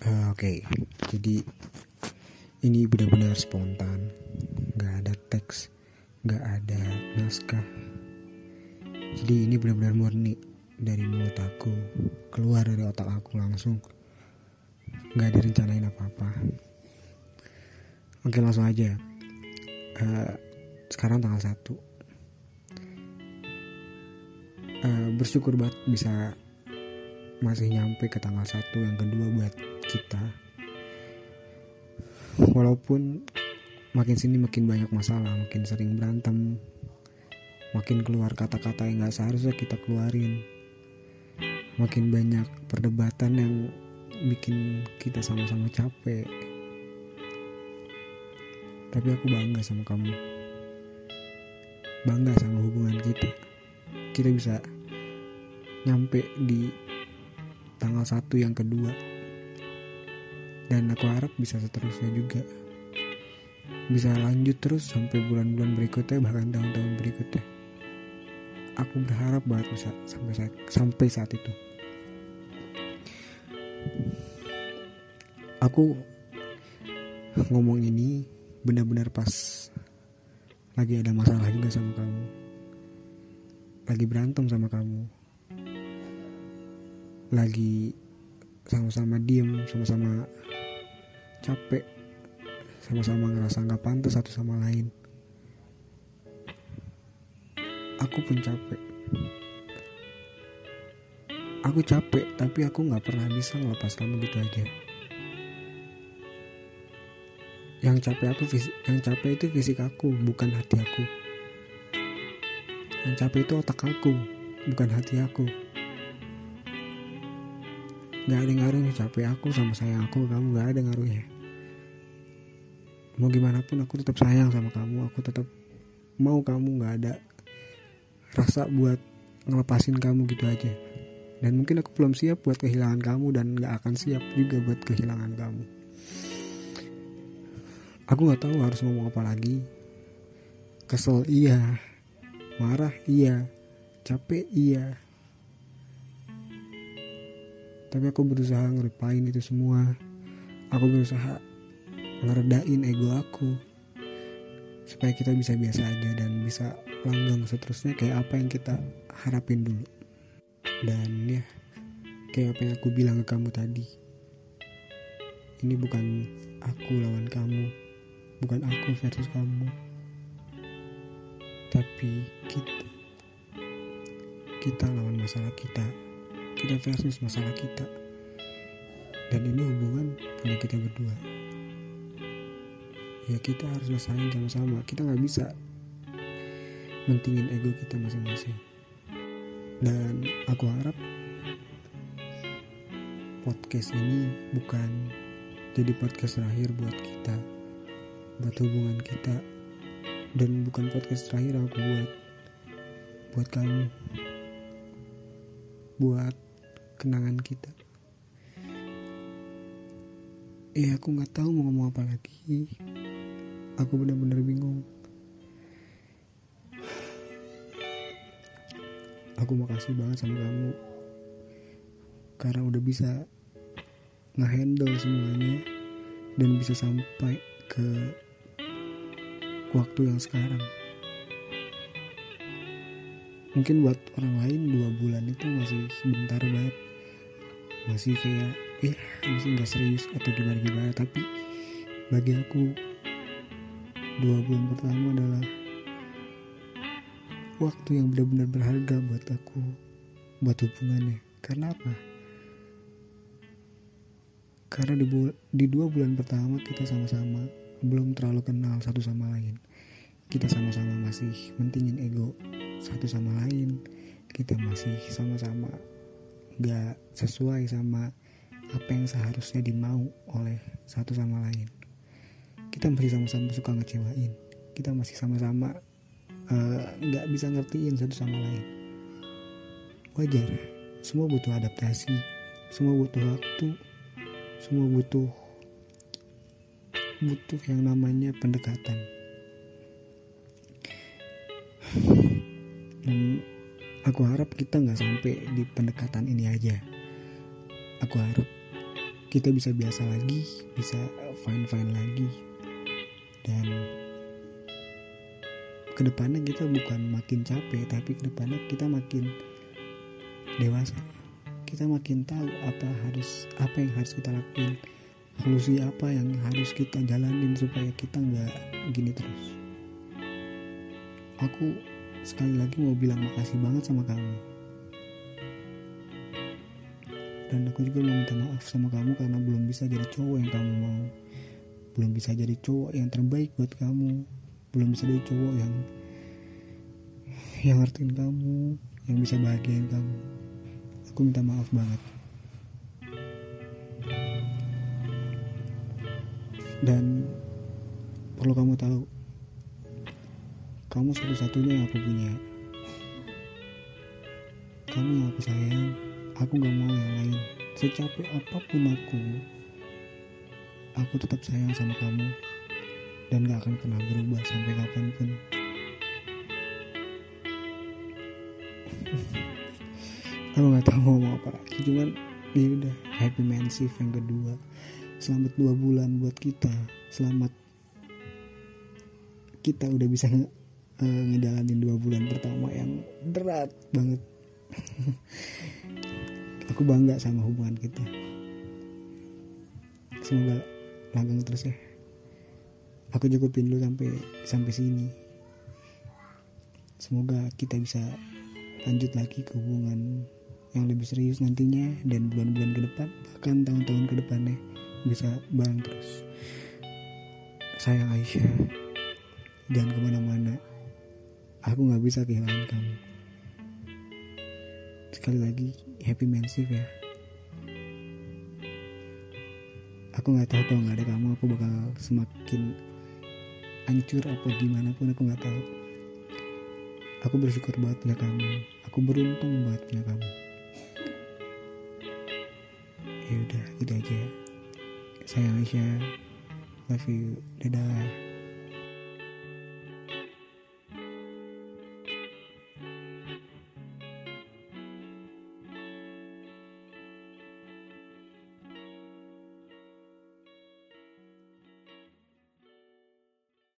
Eh, Oke, jadi ini benar-benar spontan, nggak ada teks, nggak ada naskah. Jadi ini benar-benar murni dari mulut aku, keluar dari otak aku langsung, nggak ada rencanain apa-apa. Oke langsung aja. Eh, sekarang tanggal 1 Eh, bersyukur banget bisa masih nyampe ke tanggal 1 yang kedua buat kita. Walaupun makin sini makin banyak masalah makin sering berantem makin keluar kata-kata yang gak seharusnya kita keluarin makin banyak perdebatan yang bikin kita sama-sama capek. Tapi aku bangga sama kamu. Bangga sama hubungan kita. Kita bisa nyampe di tanggal 1 yang kedua dan aku harap bisa seterusnya juga. Bisa lanjut terus sampai bulan-bulan berikutnya bahkan tahun-tahun berikutnya. Aku berharap banget bisa sampai saat, sampai saat itu. Aku ngomong ini benar-benar pas lagi ada masalah juga sama kamu. Lagi berantem sama kamu. Lagi sama-sama diem sama-sama capek. Sama-sama ngerasa nggak pantas satu sama lain. Aku pun capek. Aku capek tapi aku nggak pernah bisa ngelepas kamu gitu aja. Yang capek aku yang capek itu fisik aku bukan hati aku. Yang capek itu otak aku bukan hati aku. Nggak ada ngaruhnya capek aku sama sayang aku kamu nggak ada ngaruhnya mau gimana pun aku tetap sayang sama kamu. Aku tetap mau kamu nggak ada rasa buat ngelepasin kamu gitu aja. Dan mungkin aku belum siap buat kehilangan kamu dan nggak akan siap juga buat kehilangan kamu. Aku nggak tahu harus ngomong apa lagi. Kesel iya marah iya capek iya. Tapi aku berusaha ngelupain itu semua. Aku berusaha ngeredain ego aku. Supaya kita bisa biasa aja dan bisa langgang seterusnya kayak apa yang kita harapin dulu. Dan ya kayak apa yang aku bilang ke kamu tadi. Ini bukan aku lawan kamu. Bukan aku versus kamu. Tapi kita. Kita lawan masalah kita. Kita versus masalah kita. Dan ini hubungan punya kita berdua ya kita harus selesaiin sama-sama. Kita nggak bisa mentingin ego kita masing-masing. Dan aku harap podcast ini bukan jadi podcast terakhir buat kita buat hubungan kita. Dan bukan podcast terakhir aku buat buat kamu buat kenangan kita. Eh aku nggak tahu mau ngomong apa lagi aku benar-benar bingung. Aku makasih banget sama kamu. Karena udah bisa ngehandle semuanya dan bisa sampai ke waktu yang sekarang. Mungkin buat orang lain dua bulan itu masih sebentar banget. Masih kayak eh masih nggak serius atau gimana gimana tapi bagi aku dua bulan pertama adalah waktu yang benar-benar berharga buat aku buat hubungannya. Karena apa? Karena di, di dua bulan pertama kita sama-sama belum terlalu kenal satu sama lain. Kita sama-sama masih mentingin ego satu sama lain. Kita masih sama-sama gak sesuai sama apa yang seharusnya dimau oleh satu sama lain kita masih sama-sama suka ngecewain. Kita masih sama-sama eh, nggak bisa ngertiin satu sama lain. Wajar. Semua butuh adaptasi. Semua butuh waktu. Semua butuh butuh yang namanya pendekatan. Dan aku harap kita nggak sampai di pendekatan ini aja. Aku harap kita bisa biasa lagi bisa fine fine lagi dan ke depannya kita bukan makin capek tapi ke depannya kita makin dewasa. Kita makin tahu apa harus apa yang harus kita lakuin solusi apa yang harus kita jalanin supaya kita nggak gini terus. Aku sekali lagi mau bilang makasih banget sama kamu. Dan aku juga mau minta maaf sama kamu karena belum bisa jadi cowok yang kamu mau belum bisa jadi cowok yang terbaik buat kamu. Belum bisa jadi cowok yang yang ngertiin kamu yang bisa bahagiain kamu. Aku minta maaf banget. Dan perlu kamu tahu kamu satu-satunya yang aku punya. Kamu yang aku sayang aku gak mau yang lain. Secapek apa pun aku aku tetap sayang sama kamu. Dan gak akan pernah berubah sampai kapan pun. Aku gak tahu mau ngomong apa lagi. Cuman ini udah. Happy mansif yang kedua. Selamat dua bulan buat kita. Selamat kita udah bisa nge uh, ngejalanin dua bulan pertama yang berat banget. Aku bangga sama hubungan kita. Semoga langgeng terus ya. Aku cukupin dulu sampai sampai sini. Semoga kita bisa lanjut lagi ke hubungan yang lebih serius nantinya dan bulan-bulan ke depan bahkan tahun-tahun ke depannya bisa bareng terus. Sayang Aisyah jangan ke mana-mana. Aku nggak bisa kehilangan kamu. Sekali lagi happy mensif ya aku nggak tahu kalau nggak ada kamu aku bakal semakin hancur apa gimana pun aku nggak tahu. Aku bersyukur banget punya kamu. Aku beruntung banget punya kamu. Ya udah gitu aja. Sayang Aisyah. Love you. Dadah